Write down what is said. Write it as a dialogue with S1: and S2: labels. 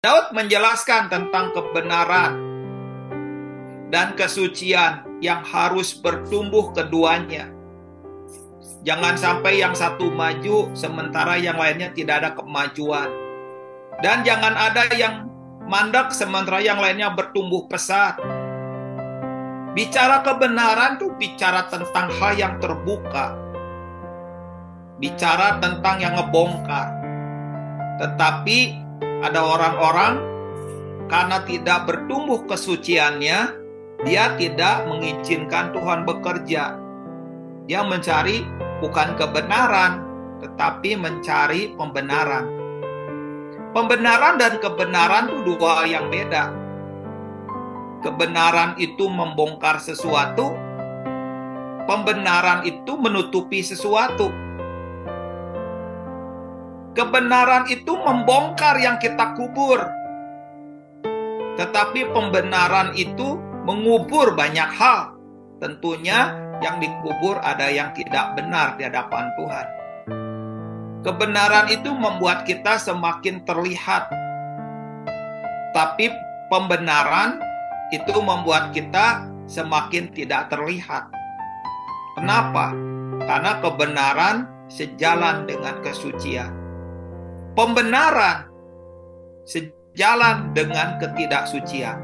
S1: Daud menjelaskan tentang kebenaran dan kesucian yang harus bertumbuh keduanya. Jangan sampai yang satu maju sementara yang lainnya tidak ada kemajuan. Dan jangan ada yang mandek sementara yang lainnya bertumbuh pesat. Bicara kebenaran tuh bicara tentang hal yang terbuka. Bicara tentang yang ngebongkar. Tetapi ada orang-orang karena tidak bertumbuh kesuciannya, dia tidak mengizinkan Tuhan bekerja. Dia mencari bukan kebenaran, tetapi mencari pembenaran. Pembenaran dan kebenaran itu dua hal yang beda. Kebenaran itu membongkar sesuatu, pembenaran itu menutupi sesuatu. Kebenaran itu membongkar yang kita kubur, tetapi pembenaran itu mengubur banyak hal. Tentunya yang dikubur ada yang tidak benar di hadapan Tuhan. Kebenaran itu membuat kita semakin terlihat, tapi pembenaran itu membuat kita semakin tidak terlihat. Kenapa? Karena kebenaran sejalan dengan kesucian. Pembenaran sejalan dengan ketidaksucian.